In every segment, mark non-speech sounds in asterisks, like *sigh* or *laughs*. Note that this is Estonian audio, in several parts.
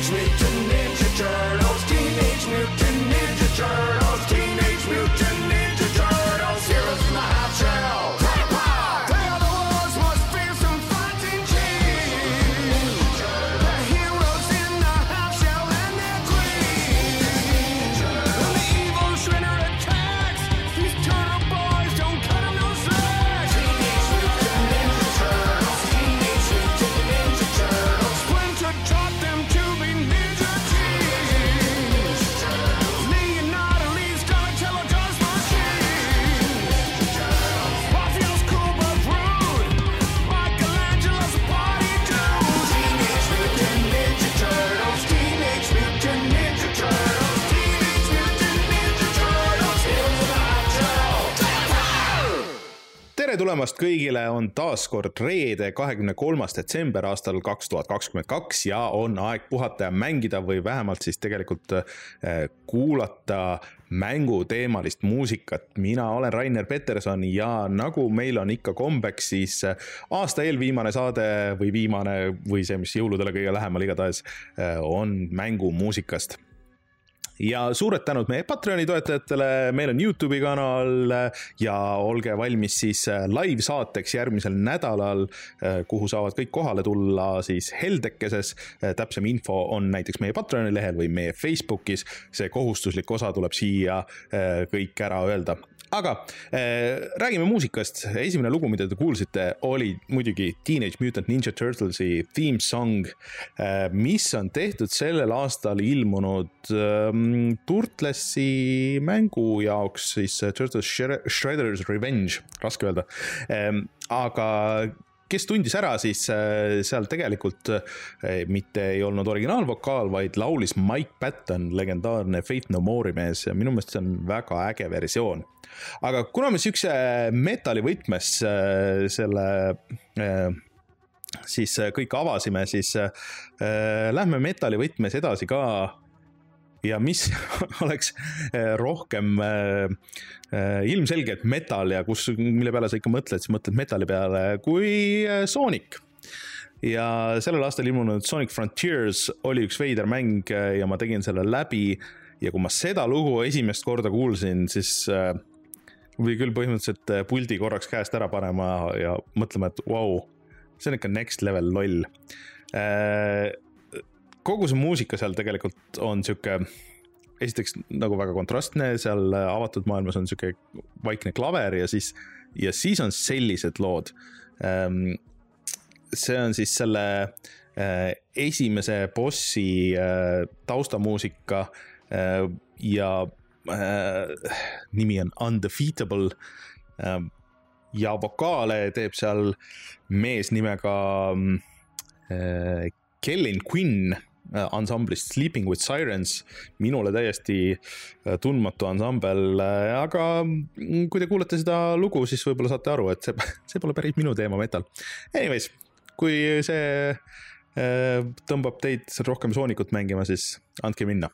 Teenage tere tulemast kõigile, on taas kord reede, kahekümne kolmas detsember aastal kaks tuhat kakskümmend kaks ja on aeg puhata ja mängida või vähemalt siis tegelikult eh, kuulata mänguteemalist muusikat. mina olen Rainer Peterson ja nagu meil on ikka kombeks, siis eh, aasta eelviimane saade või viimane või see, mis jõuludele kõige lähemal igatahes, eh, on mängumuusikast ja suured tänud meie Patreoni toetajatele, meil on Youtube'i kanal ja olge valmis siis äh, live-saateks järgmisel nädalal, kuhu saavad kõik kohale tulla siis Heldekeses. täpsem info on näiteks meie Patreoni lehel või meie Facebookis. see kohustuslik osa tuleb siia äh, kõik ära öelda aga äh, räägime muusikast, esimene lugu, mida te kuulsite, oli muidugi Teenage Mutant Ninja Turtlesi theme song. Äh,, mis on tehtud sellel aastal ilmunud ähm, Turtlesi mängu jaoks, siis äh, Turtles Shred- Shredder's Revenge, raske öelda. Ähm,, aga kes tundis ära, siis äh, seal tegelikult äh, mitte ei olnud originaalvokaal, vaid laulis Mike Patton, legendaarne Faith No More'i mees. Ja minu meelest see on väga äge versioon. Aga kuna me siukse metali võtmes äh, selle siis kõik avasime, siis lähme metali võtmes edasi ka ja mis *laughs* oleks rohkem ilmselgelt metal ja kus, mille peale sa ikka mõtled, siis mõtled metali peale kui Sonic. ja sellel aastal ilmunud Sonic Frontiers oli üks veider mäng ja ma tegin selle läbi ja kui ma seda lugu esimest korda kuulsin, siis või küll põhimõtteliselt puldi korraks käest ära panema ja mõtlema, et vau wow,, see on ikka next level loll kogu see muusika seal tegelikult on sihuke, esiteks nagu väga kontrastne, seal avatud maailmas on sihuke vaikne klaver ja siis, ja siis on sellised lood. see on siis selle esimese bossi taustamuusika ja nimi on Undefeatable. Ja vokaale teeb seal mees nimega Kellen Quinn ansamblist Sleeping with Sirens, minule täiesti tundmatu ansambel, aga kui te kuulete seda lugu, siis võib-olla saate aru, et see, *laughs* see pole päris minu teema metal. Anyways, kui see tõmbab teid rohkem soonikut mängima, siis andke minna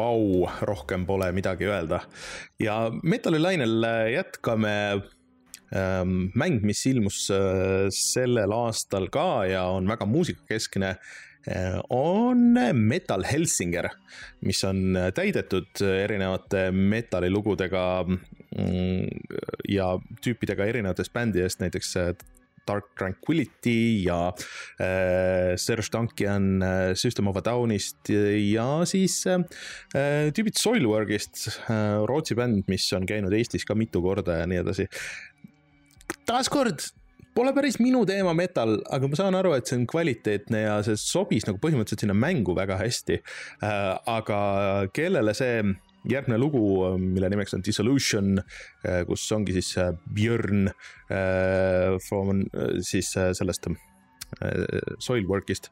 vau, rohkem pole midagi öelda. ja Metali lainel jätkame ähm, mäng, mis ilmus äh, sellel aastal ka ja on väga muusikakeskne äh, on Metal Helsinger, mis on täidetud erinevate metalilugudega mm, ja tüüpidega erinevatest bändidest, näiteks äh, Dark Tranquility ja äh, Serge Tankian äh, System of a Downist ja siis äh, tüübid Soilworkist äh,, Rootsi bänd, mis on käinud Eestis ka mitu korda ja nii edasi. taaskord pole päris minu teema metal, aga ma saan aru, et see on kvaliteetne ja see sobis nagu põhimõtteliselt sinna mängu väga hästi äh,. aga kellele see järgmine lugu, mille nimeks on Dissolution, kus ongi siis Björn äh, from siis äh, sellest äh, Soilworkist.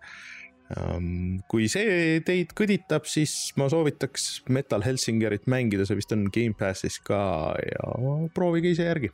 kui see teid kõditab, siis ma soovitaks Metal Helsingerit mängida, see vist on Gamepassis ka ja proovige ise järgi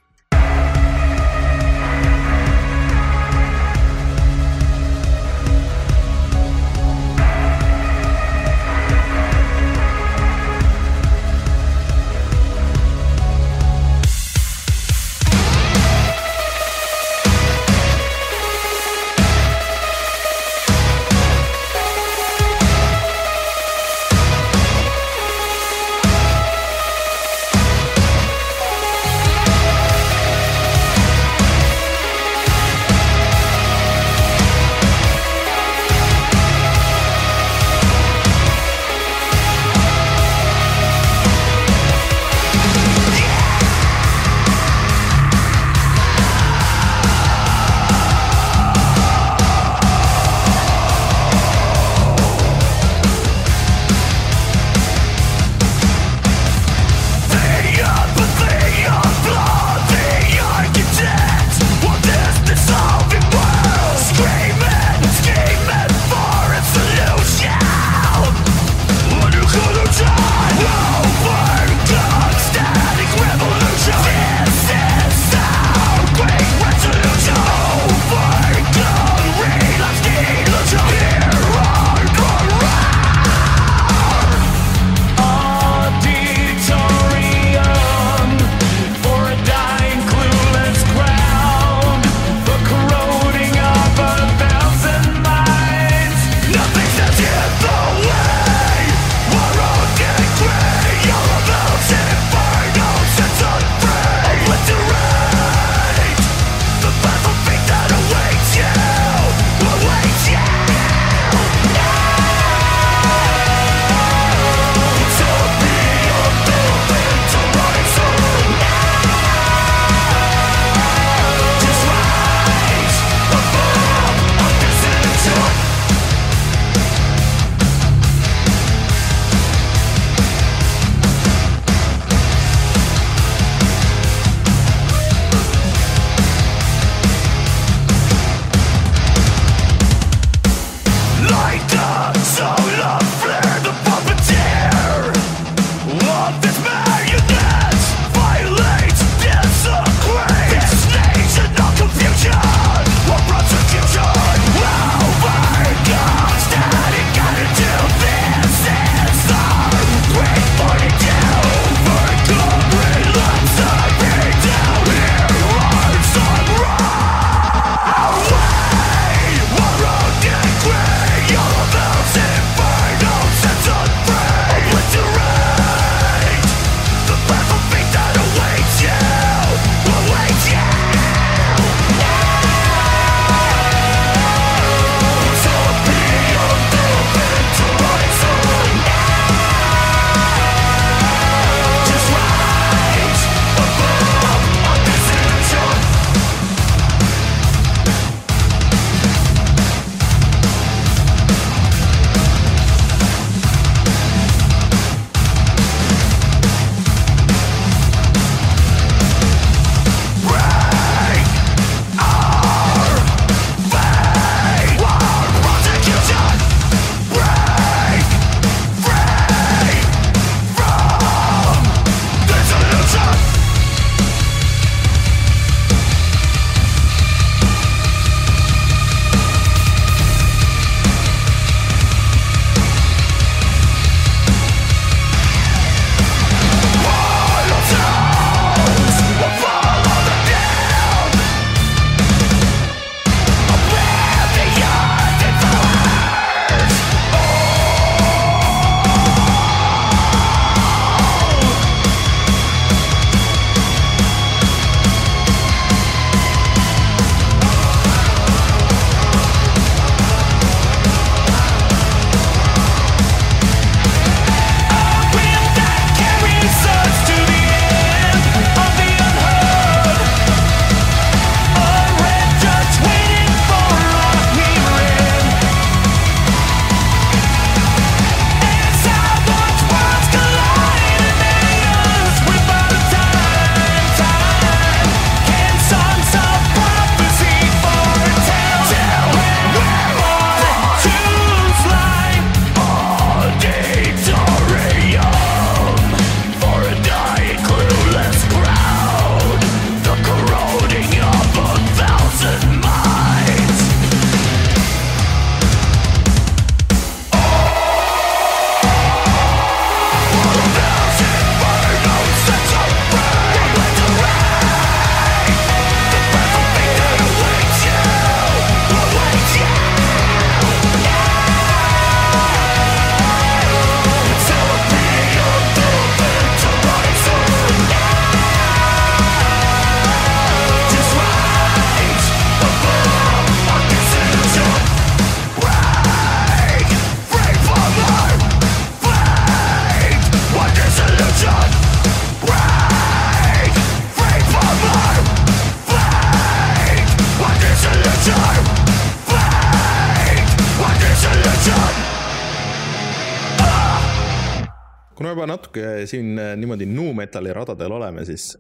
siin äh, niimoodi nu metal'i radadel oleme, siis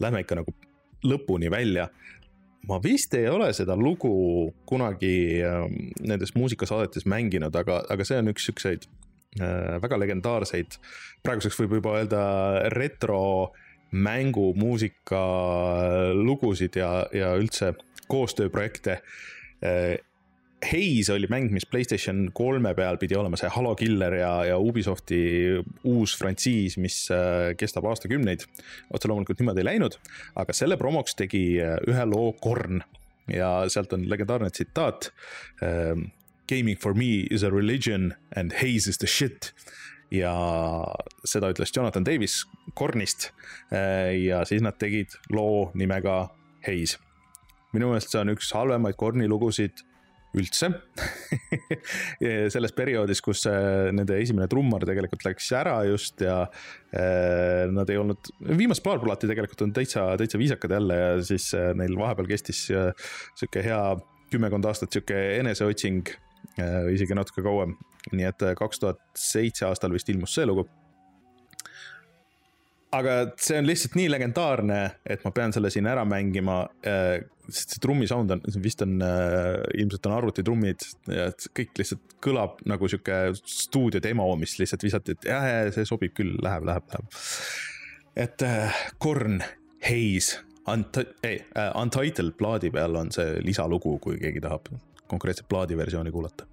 lähme ikka nagu lõpuni välja. ma vist ei ole seda lugu kunagi ähm, nendes muusikasaadetes mänginud, aga, aga see on üks siukseid äh, väga legendaarseid, praeguseks võib juba öelda retro mängumuusika lugusid ja, ja üldse koostööprojekte äh, Haze oli mäng, mis Playstation kolme peal pidi olema see Halo Killer ja, ja Ubisofti uus frantsiis, mis äh, kestab aastakümneid. otse loomulikult niimoodi ei läinud, aga selle promoks tegi äh, ühe loo Korn ja sealt on legendaarne tsitaat. Gaming for me is a religion and haze is the shit ja seda ütles Jonathan Davis Kornist. ja siis nad tegid loo nimega Haze. minu meelest see on üks halvemaid Korni lugusid üldse *laughs* selles perioodis, kus äh, nende esimene trummar tegelikult läks ära just ja äh, nad ei olnud, viimased paar plaati tegelikult on täitsa, täitsa viisakad jälle ja siis äh, neil vahepeal kestis sihuke hea kümmekond aastat sihuke eneseotsing isegi natuke kauem. nii et kaks tuhat seitse aastal vist ilmus see lugu aga see on lihtsalt nii legendaarne, et ma pean selle siin ära mängima. sest see trummisound on, vist on äh, ilmselt on arvutitrummid ja kõik lihtsalt kõlab nagu sihuke stuudiodemo, mis lihtsalt visati, et jah, see sobib küll, läheb, läheb, läheb. et äh, Korn, Haze, ei äh,, Untitled plaadi peal on see lisalugu, kui keegi tahab konkreetset plaadiversiooni kuulata.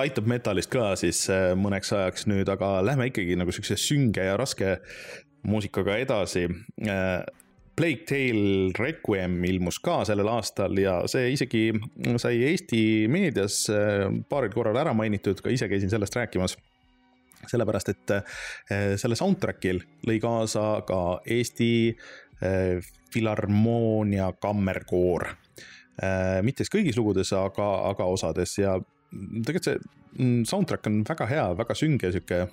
Võib-olla aitab metallist ka siis äh, mõneks ajaks nüüd, aga lähme ikkagi nagu siukse sünge ja raske muusikaga edasi. Plague Tale Requiem ilmus ka sellel aastal ja see isegi sai Eesti meedias äh, paaril korral ära mainitud, ka ise käisin sellest rääkimas sellepärast, et äh, selle soundtrack'il lõi kaasa ka Eesti äh, Filharmoonia kammerkoor. mitte siis kõigis lugudes, aga, aga osades ja tegelikult see mm, soundtrack on väga hea, väga sünge, sihuke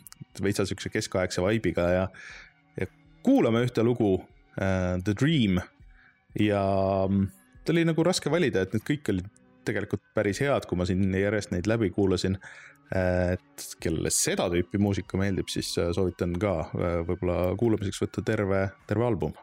veitsa siukse keskaegse vibe'iga ja, ja kuulame ühte lugu uh,, The Dream ja mm, ta oli nagu raske valida, et need kõik olid tegelikult päris head, kui ma siin järjest neid läbi kuulasin. et kellele seda tüüpi muusika meeldib, siis äh, soovitan ka äh, võib-olla kuulamiseks võtta terve, terve album.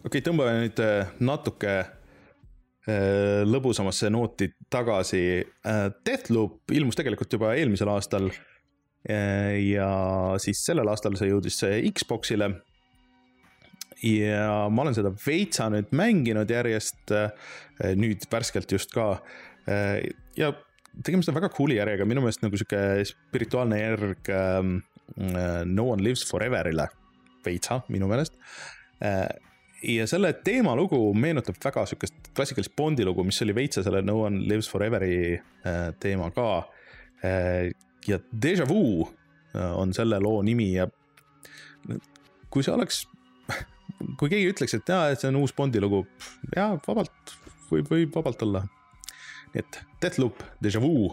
Okei okay,, tõmbame nüüd äh, natuke äh, lõbusamasse nooti tagasi. Deathloop ilmus tegelikult juba eelmisel aastal. ja siis sellel aastal see jõudis Xbox'ile. ja ma olen seda veitsa nüüd mänginud järjest, nüüd värskelt just ka. ja tegemist on väga cool'i järjega, minu meelest nagu sihuke spirituaalne järg ähm, No one lives forever'ile, veitsa minu meelest ja selle teemalugu meenutab väga sihukest klassikalist Bondi lugu, mis oli veitsa selle No One Lives Forever'i äh, teema ka. ja Deja Vu äh, on selle loo nimi ja kui see oleks kui keegi ütleks, et jaa, et see on uus Bondi lugu, jaa, vabalt, võib, võib vabalt olla. nii et Deathloop, Deja Vu.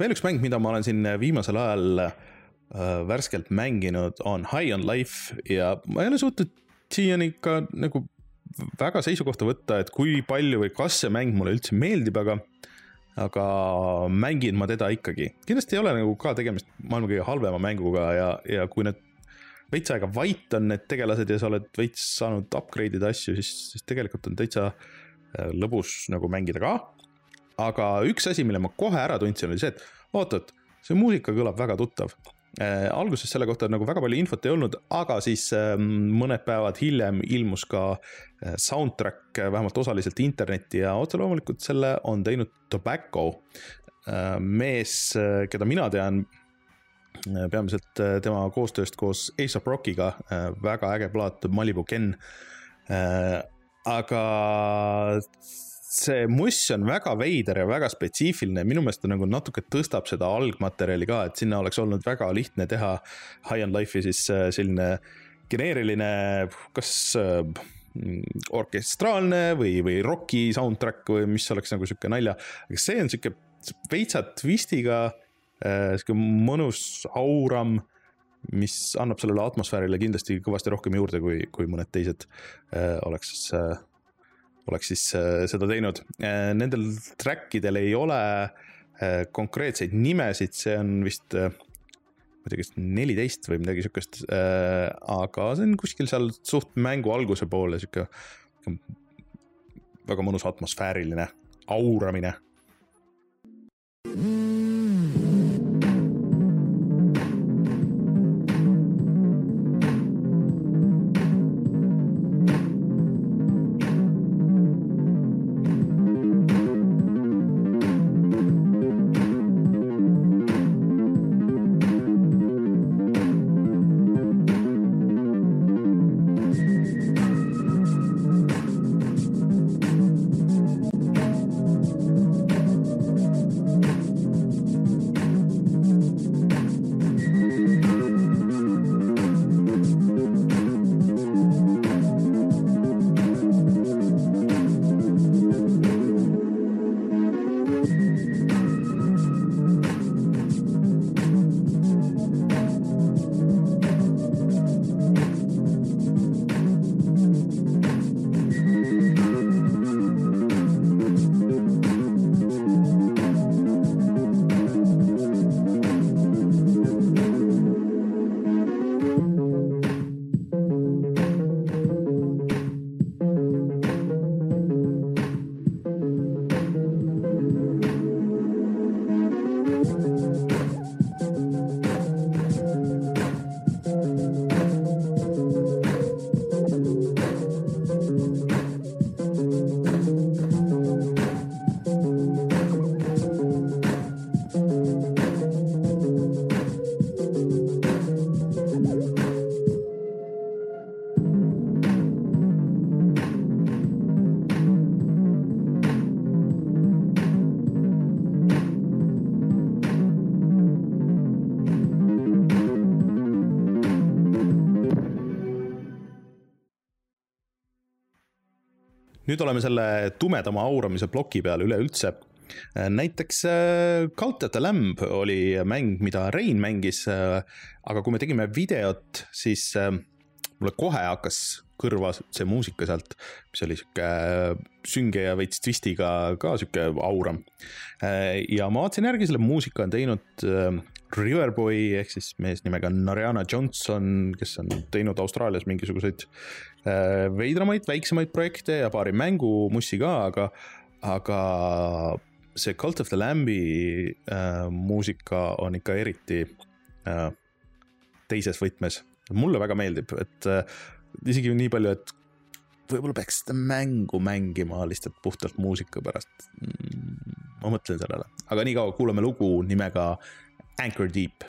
Veel üks mäng, mida ma olen siin viimasel ajal äh, värskelt mänginud, on High on Life ja ma ei ole suutnud siiani ka nagu väga seisukohta võtta, et kui palju või kas see mäng mulle üldse meeldib, aga aga mängin ma teda ikkagi. kindlasti ei ole nagu ka tegemist maailma kõige halvema mänguga ja, ja kui need veits aega vait on need tegelased ja sa oled veits saanud upgrade ida asju, siis, siis tegelikult on täitsa äh, lõbus nagu mängida ka aga üks asi, mille ma kohe ära tundsin, oli see, et oot-oot, see muusika kõlab väga tuttav äh,. alguses selle kohta nagu väga palju infot ei olnud, aga siis äh, mõned päevad hiljem ilmus ka äh, soundtrack äh, vähemalt osaliselt internetti ja otse loomulikult selle on teinud Tobacco äh,. mees, keda mina tean äh, peamiselt äh, tema koostööst koos A$AP Rockiga äh,, väga äge plaat Malibu Ken äh,. aga see muss on väga veider ja väga spetsiifiline, minu meelest ta nagu natuke tõstab seda algmaterjali ka, et sinna oleks olnud väga lihtne teha High on Life'i siis äh, selline geneeriline, kas äh, orkestraalne või, või roki soundtrack või mis oleks nagu sihuke nalja, aga see on sihuke veitsa twistiga äh,, sihuke mõnus auram, mis annab sellele atmosfäärile kindlasti kõvasti rohkem juurde, kui, kui mõned teised oleks oleks siis äh, seda teinud. Nendel track idel ei ole äh, konkreetseid nimesid, see on vist, ma ei tea, kas neliteist või midagi sihukest. aga see on kuskil seal suht mängu alguse poole sihuke väga mõnus atmosfääriline auramine. Nüüd oleme selle tumedama auramise ploki peal üleüldse. näiteks äh, Cult of the Lamb oli mäng, mida Rein mängis. aga kui me tegime videot, siis äh, mulle kohe hakkas kõrva see muusika sealt, mis oli sihuke äh, sünge ja veits twistiga ka sihuke auram. ja ma vaatasin järgi, selle muusika on teinud äh, Riverboy ehk siis mees nimega Narjana Johnson, kes on teinud Austraalias mingisuguseid äh, veidramaid, väiksemaid projekte ja paari mängumussi ka, aga, aga see Cult of the Lamb'i äh, muusika on ikka eriti äh, teises võtmes. mulle väga meeldib, et äh, isegi nii palju, et võib-olla peaks seda mängu mängima lihtsalt puhtalt muusika pärast mm,. ma mõtlen sellele, aga niikaua kuulame lugu nimega Anchor Deep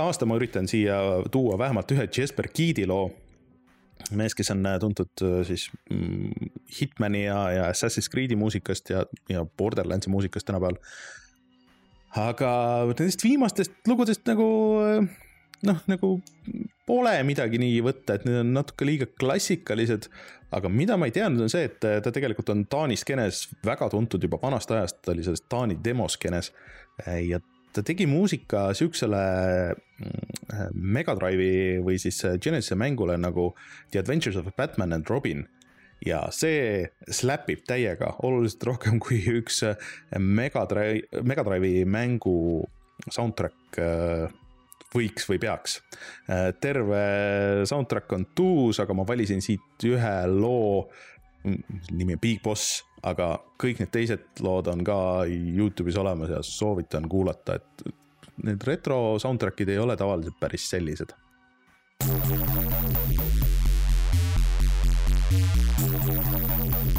iga aasta ma üritan siia tuua vähemalt ühe Jesper Keedi loo mees, kes on äh, tuntud äh, siis mm, Hitmani ja, ja Assassin's Creed'i muusikast ja, ja Borderlandsi muusikast tänapäeval. aga nendest viimastest lugudest nagu äh, noh, nagu pole midagi nii võtta, et need on natuke liiga klassikalised. aga mida ma ei teadnud, on see, et ta tegelikult on Taani skeenes väga tuntud juba vanast ajast, ta oli selles Taani demoskeenes ja ta tegi muusika siuksele mm, Mega Drive'i või siis Genesis'e mängule nagu The Adventures of Batman and Robin. ja see slapib täiega oluliselt rohkem kui üks Mega Drive, Mega Drive'i mängu soundtrack äh, võiks või peaks. terve soundtrack on tuus, aga ma valisin siit ühe loo, nimi Big Boss, aga kõik need teised lood on ka Youtube'is olemas ja soovitan kuulata, et need retro soundtrack'id ei ole tavaliselt päris sellised. Thank you.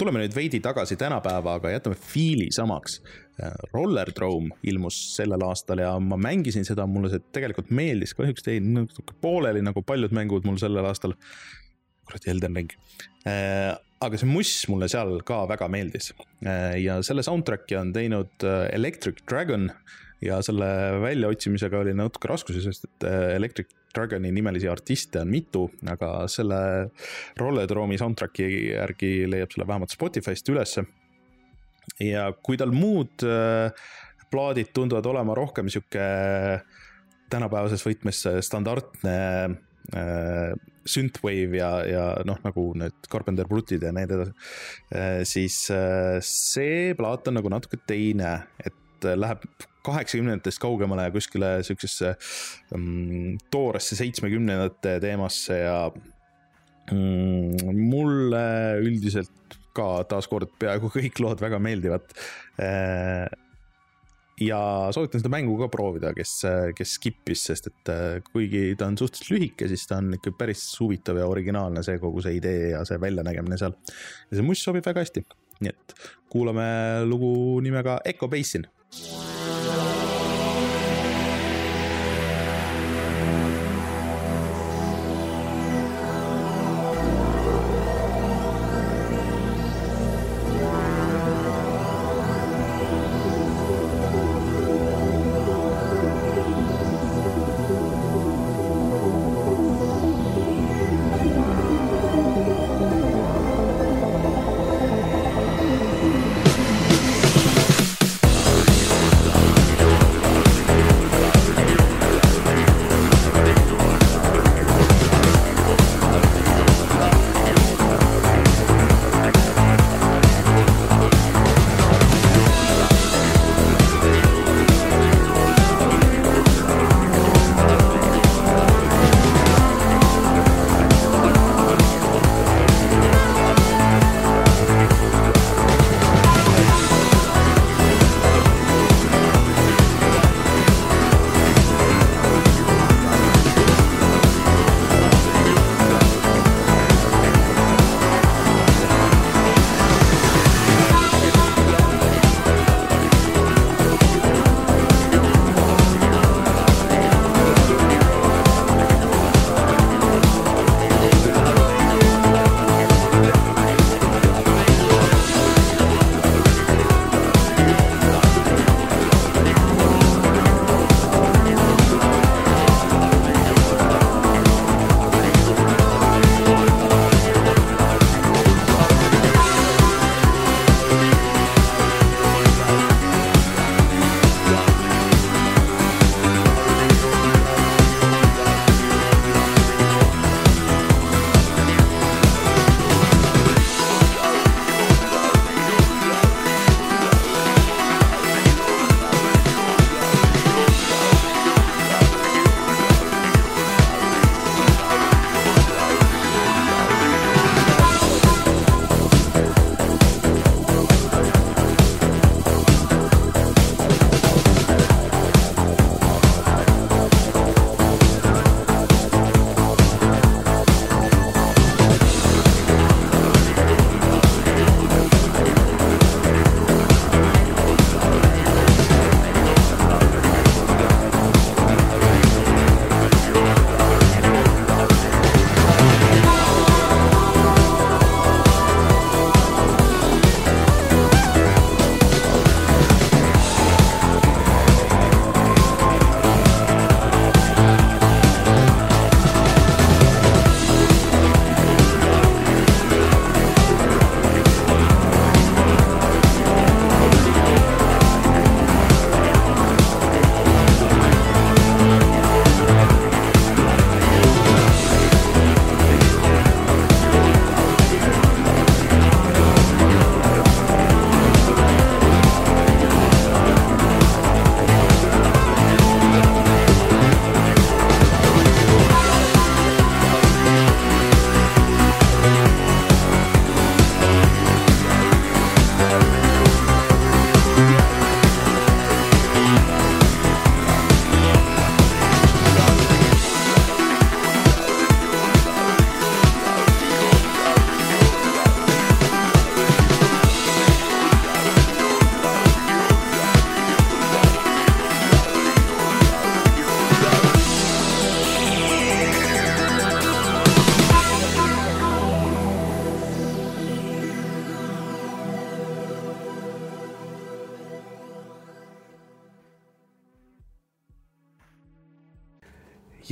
Tuleme nüüd veidi tagasi tänapäeva, aga jätame fiili samaks. Rollerdrome ilmus sellel aastal ja ma mängisin seda, mulle see tegelikult meeldis, kahjuks jäi natuke pooleli nagu paljud mängud mul sellel aastal. kuradi Elden Ring. aga see muss mulle seal ka väga meeldis ja selle soundtrack'i on teinud Electric Dragon ja selle väljaotsimisega oli natuke raskusi, sest et Electric Dragoni nimelisi artiste on mitu, aga selle Rollerdrome'i soundtrack'i järgi leiab selle vähemalt Spotify'st ülesse. ja kui tal muud äh, plaadid tunduvad olema rohkem sihuke tänapäevases võtmes standardne äh, synthwave ja, ja noh, nagu need Carpenter Brutid ja need edasi, siis äh, see plaat on nagu natuke teine, et läheb kaheksakümnendatest kaugemale ja kuskile siuksesse mm, tooresse seitsmekümnendate teemasse ja mm, mulle üldiselt ka taaskord peaaegu kõik lood väga meeldivad ja soovitan seda mängu ka proovida, kes, kes skip'is, sest et kuigi ta on suhteliselt lühike, siis ta on ikka päris huvitav ja originaalne, see kogu see idee ja see väljanägemine seal. ja see must sobib väga hästi, nii et kuulame lugu nimega Echo Basin.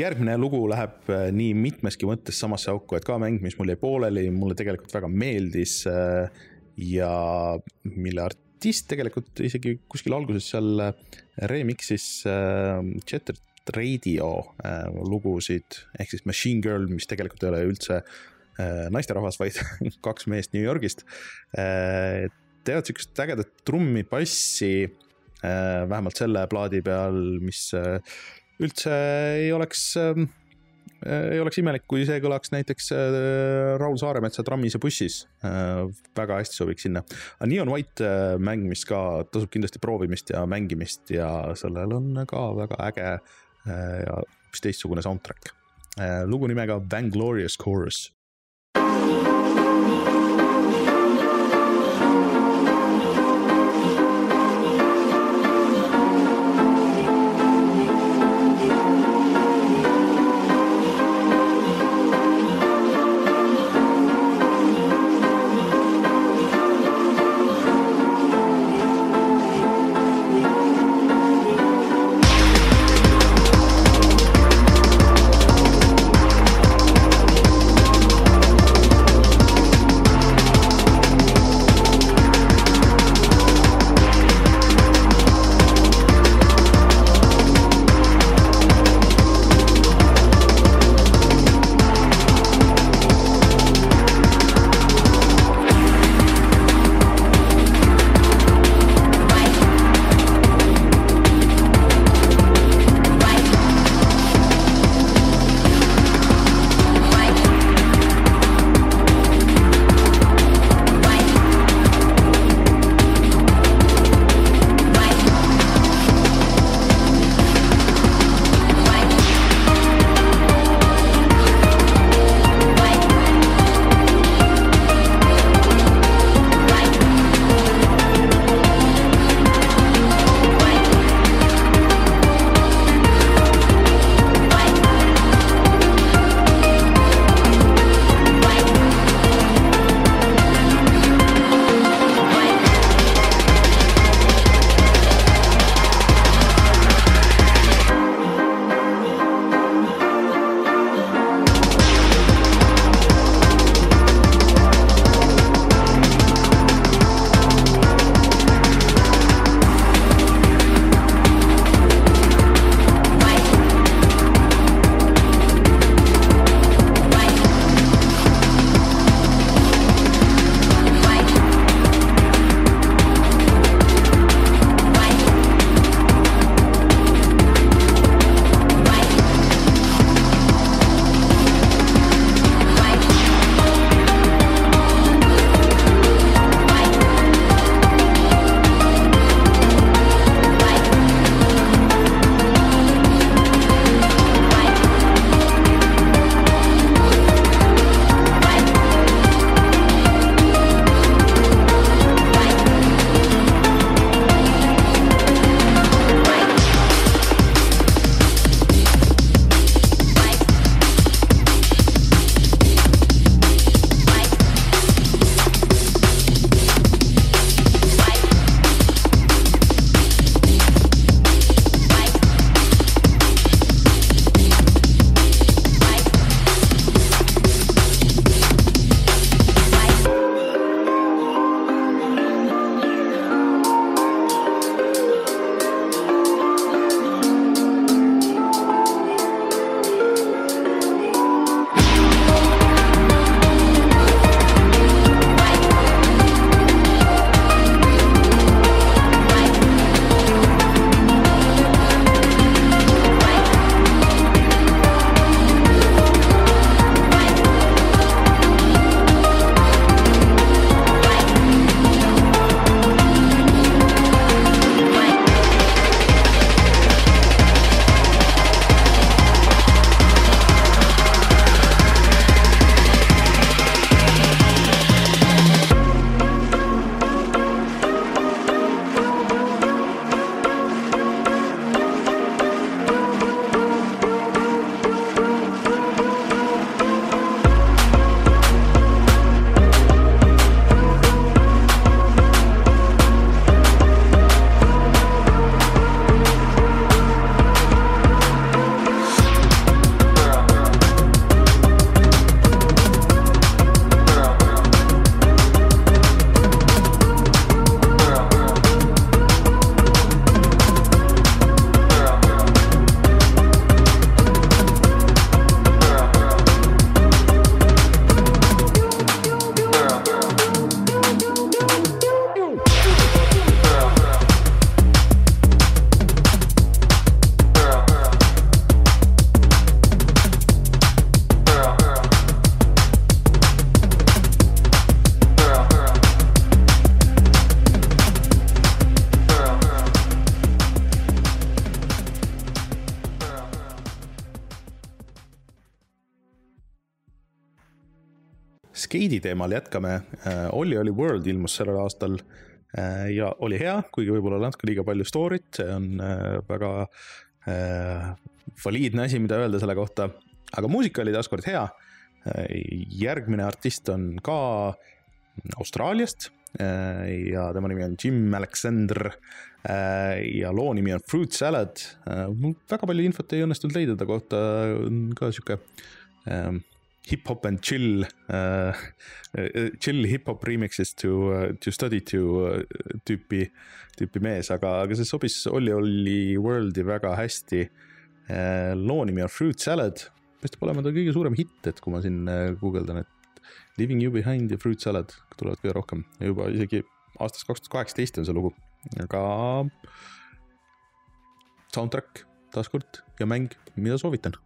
Järgmine lugu läheb äh, nii mitmeski mõttes samasse auku, et ka mäng, mis mul jäi pooleli, mulle tegelikult väga meeldis äh, ja mille artist tegelikult isegi kuskil alguses seal äh, remix'is äh, Jet Radio lugusid ehk siis Machine Girl, mis tegelikult ei ole üldse naisterahvas, vaid *laughs* kaks meest New Yorgist teevad siukest ägedat trummi, bassi äh,, vähemalt selle plaadi peal, mis üldse ei oleks äh,, ei oleks imelik, kui see kõlaks näiteks äh, Raul Saaremetsa Trammis ja bussis äh,. väga hästi sobiks sinna. aga Neon White mäng, mis ka tasub kindlasti proovimist ja mängimist ja sellel on ka väga äge ja hoopis teistsugune soundtrack lugu nimega Vanglorious Chorus. Skeidi teemal jätkame. Olli oli World ilmus sellel aastal äh, ja oli hea, kuigi võib-olla natuke liiga palju story't, see on äh, väga äh, valiidne asi, mida öelda selle kohta. aga muusika oli taaskord hea. järgmine artist on ka Austraaliast äh, ja tema nimi on Jim Alexander äh, ja loo nimi on Fruit Salad. mul väga palju infot ei õnnestunud leida ta kohta, on ka sihuke ähm, hip-hop and chill uh,, chill hip-hop remixes to uh,, to study to uh, tüüpi, tüüpi mees, aga, aga see sobis Olli Olli Worldi väga hästi. Uh,. loo nimi on Fruit Salad, paistab olema ta kõige suurem hitt, et kui ma siin uh, guugeldan, et Leaving you behind ja Fruit Salad tulevad kõige rohkem, juba isegi aastast kaks tuhat kaheksateist on see lugu, aga soundtrack taaskord ja mäng, mida soovitan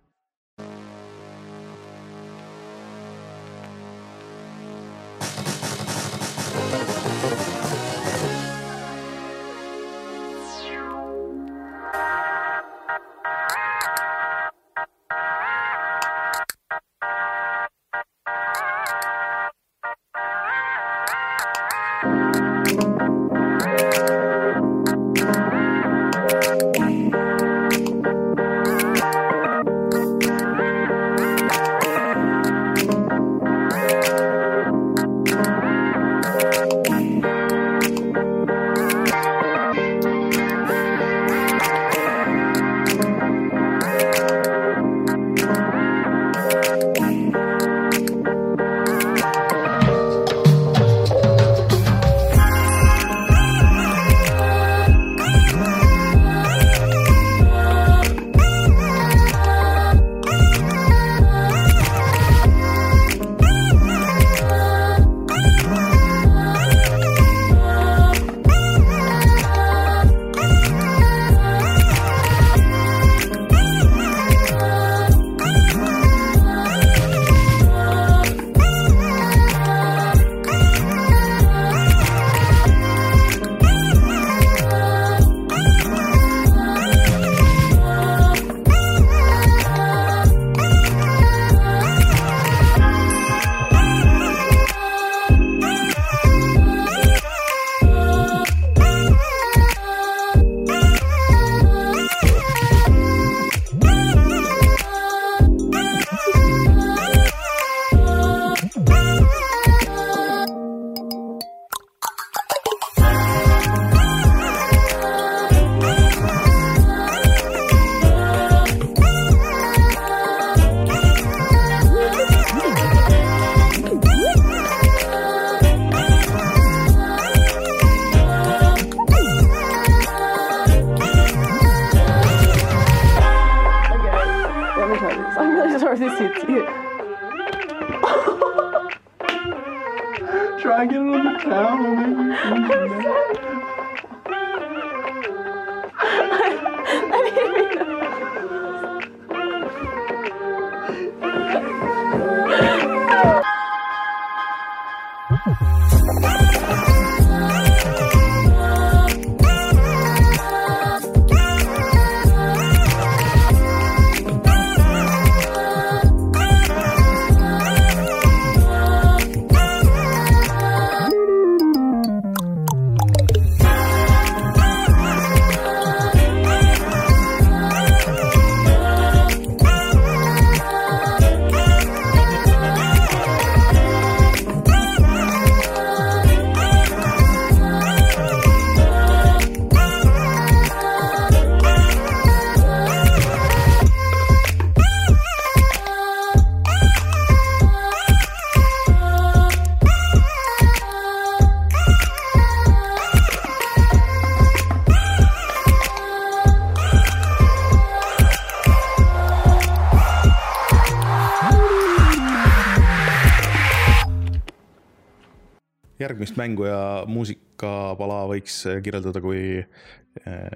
järgmist mängu ja muusikapala võiks kirjeldada kui äh,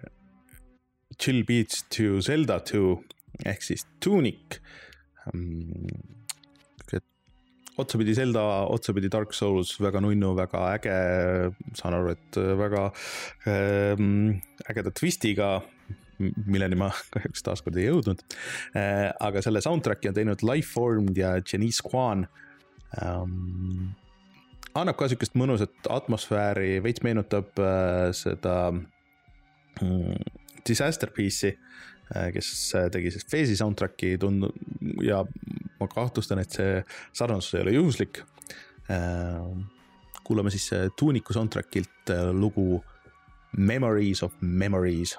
Chill Beats to Zelda two ehk siis Tunic mm,. otsapidi Zelda, otsapidi Dark Souls, väga nunnu, väga äge, saan aru, et väga ähm, ägeda twistiga, milleni ma *laughs* kahjuks taaskord ei jõudnud äh,. aga selle soundtrack'i on teinud Lifeformed ja Janice Kwan ähm,. Annab ka sihukest mõnusat atmosfääri, veits meenutab äh, seda mm, Disaster Piece'i äh, kes äh, tegi siis Phase'i soundtrack'i tund- ja ma kahtlustan, et see sarnasus ei ole juhuslik äh,. kuulame siis äh, Tuuniku soundtrack'ilt äh, lugu Memories of Memories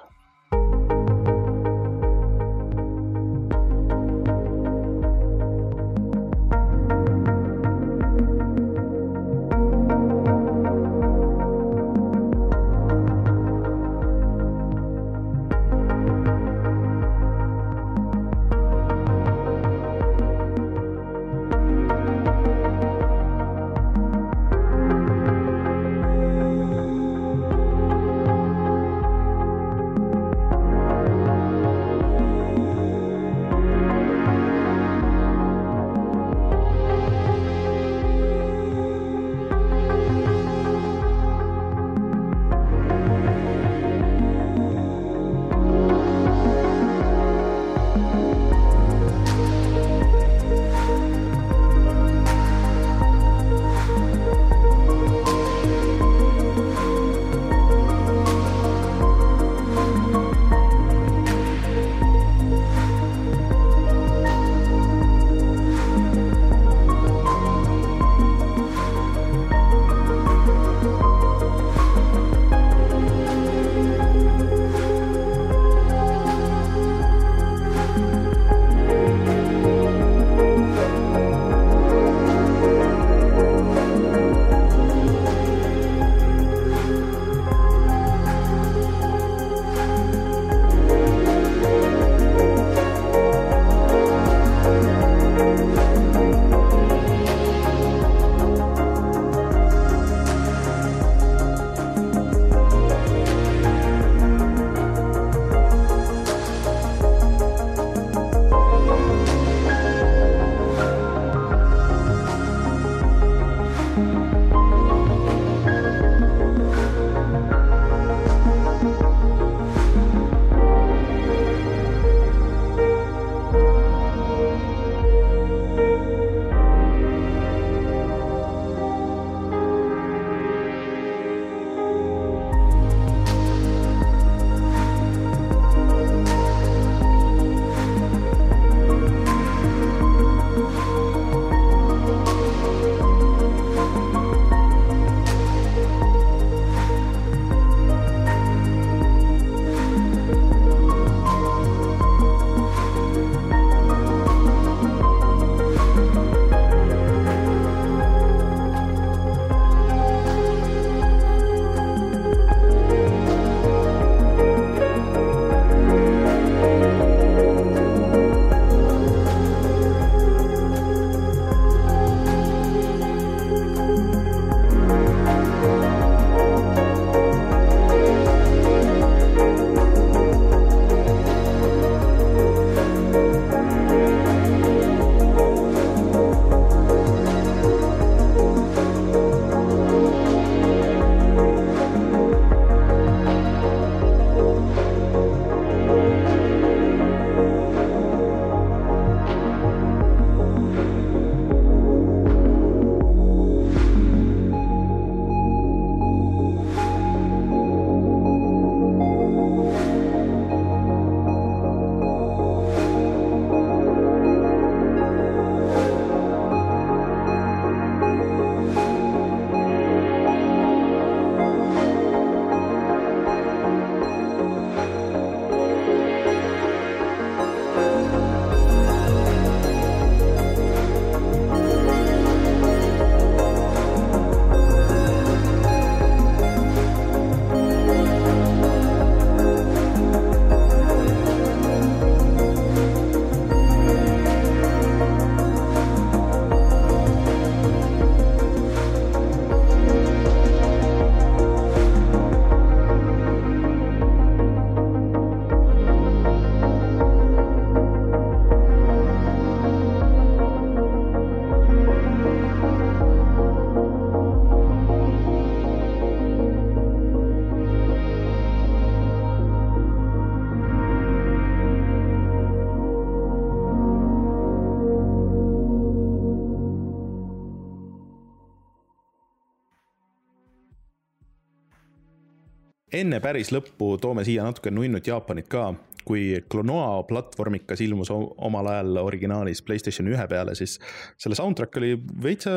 enne päris lõppu toome siia natuke nunnut Jaapanit ka. Kui Klonoa platvormikas ilmus omal ajal originaalis Playstation ühe peale, siis selle soundtrack oli veitsa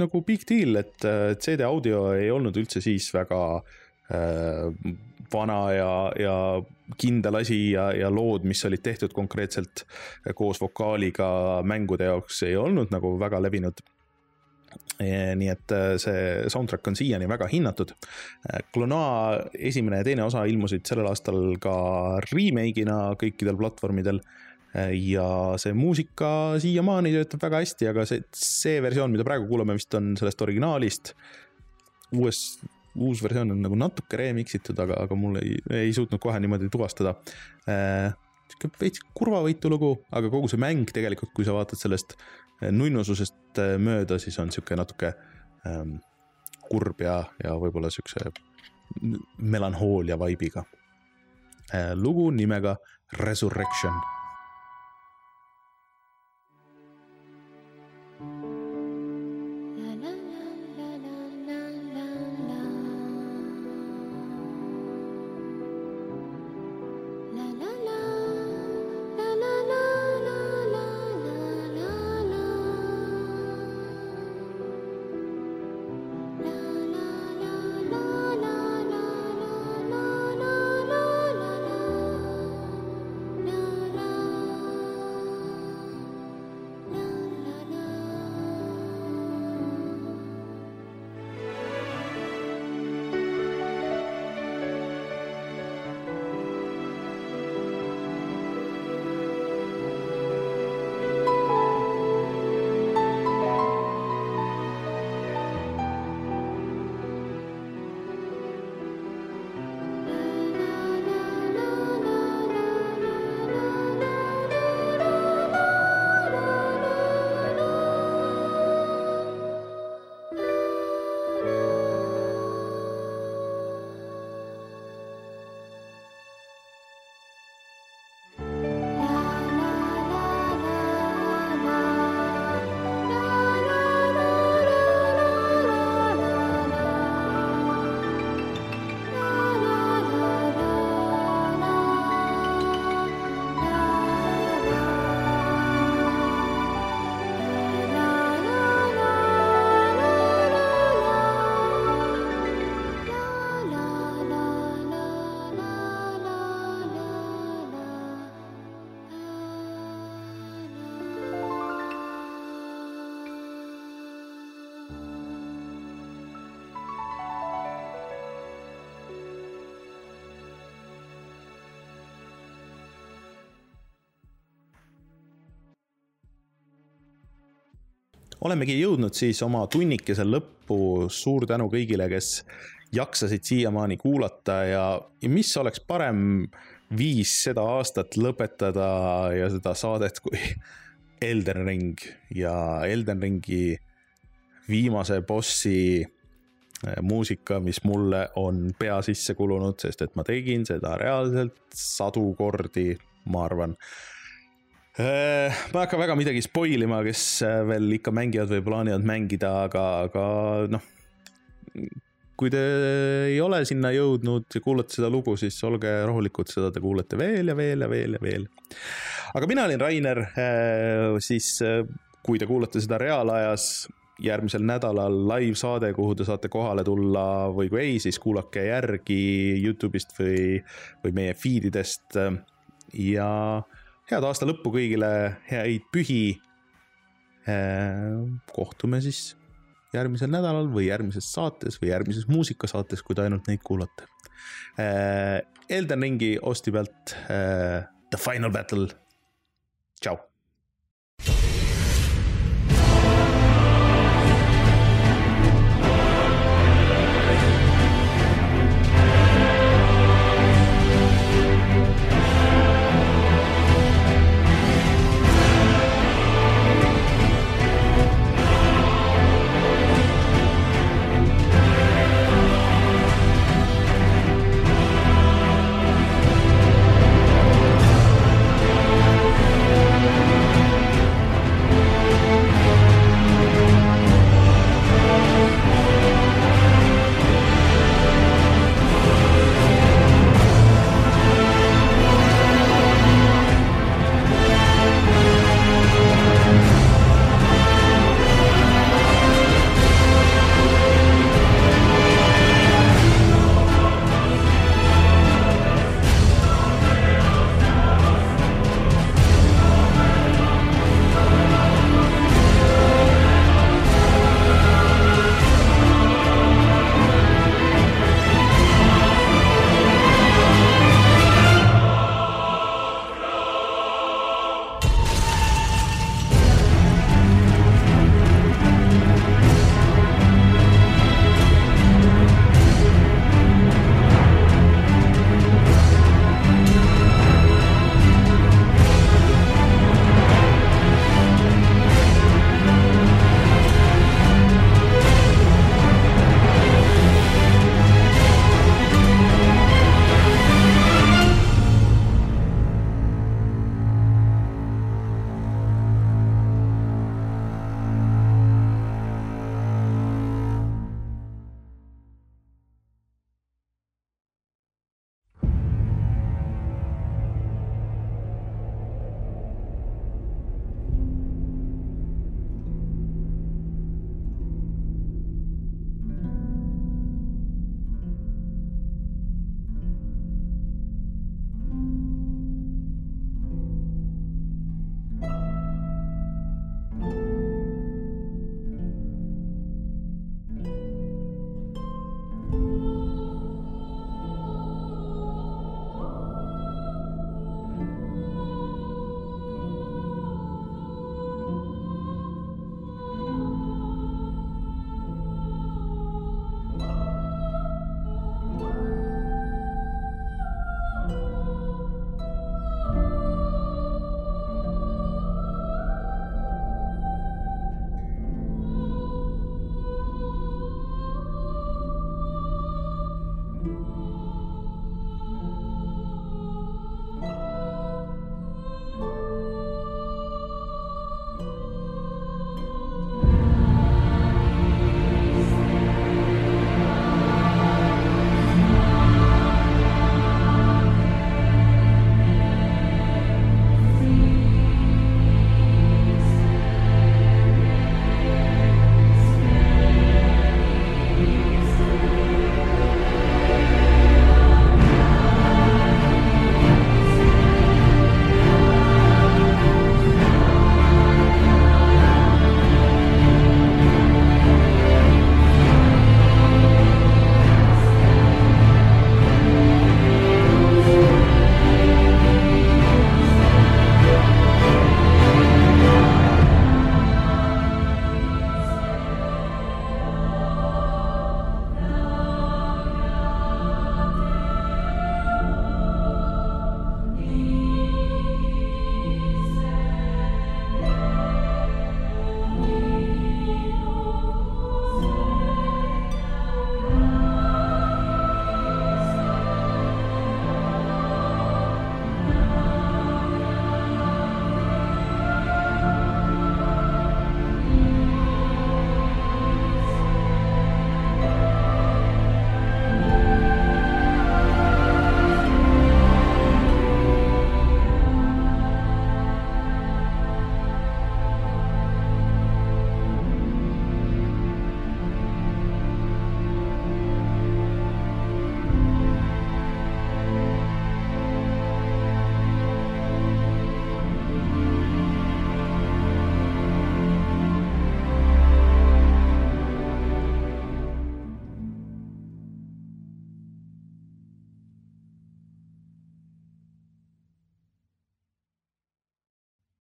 nagu big deal, et äh, CD audio ei olnud üldse siis väga äh, vana ja, ja kindel asi ja, ja lood, mis olid tehtud konkreetselt koos vokaaliga mängude jaoks, ei olnud nagu väga levinud nii et äh, see soundtrack on siiani väga hinnatud. Klonoa esimene ja teine osa ilmusid sellel aastal ka remake'ina kõikidel platvormidel. ja see muusika siiamaani töötab väga hästi, aga see, see versioon, mida praegu kuulame, vist on sellest originaalist. uues, uus versioon on nagu natuke remix itud, aga, aga mul ei, ei suutnud kohe niimoodi tuvastada sihuke veits kurvavõitu lugu, aga kogu see mäng tegelikult, kui sa vaatad sellest nunnususest mööda, siis on sihuke natuke ähm, kurb ja, ja võib-olla siukse melanhoolia vibe'iga äh,. lugu nimega Resurrection olemegi jõudnud siis oma tunnikese lõppu, suur tänu kõigile, kes jaksasid siiamaani kuulata ja, ja mis oleks parem viis seda aastat lõpetada ja seda saadet kui Elden Ring ja Elden Ringi viimase bossi äh, muusika, mis mulle on pea sisse kulunud, sest et ma tegin seda reaalselt sadu kordi, ma arvan ma ei hakka väga midagi spoil ima, kes äh, veel ikka mängivad või plaanivad mängida, aga, aga noh. kui te ei ole sinna jõudnud ja kuulate seda lugu, siis olge rahulikud, seda te kuulete veel ja veel ja veel ja veel. aga mina olin Rainer, siis kui te kuulate seda reaalajas, järgmisel nädalal live-saade, kuhu te saate kohale tulla või kui ei, siis kuulake järgi Youtube'ist või, või meie feed idest ja head aasta lõppu kõigile, häid pühi. kohtume siis järgmisel nädalal või järgmises saates või järgmises muusikasaates, kui te ainult neid kuulate. Elden Ringi osti pealt The Final Battle. tšau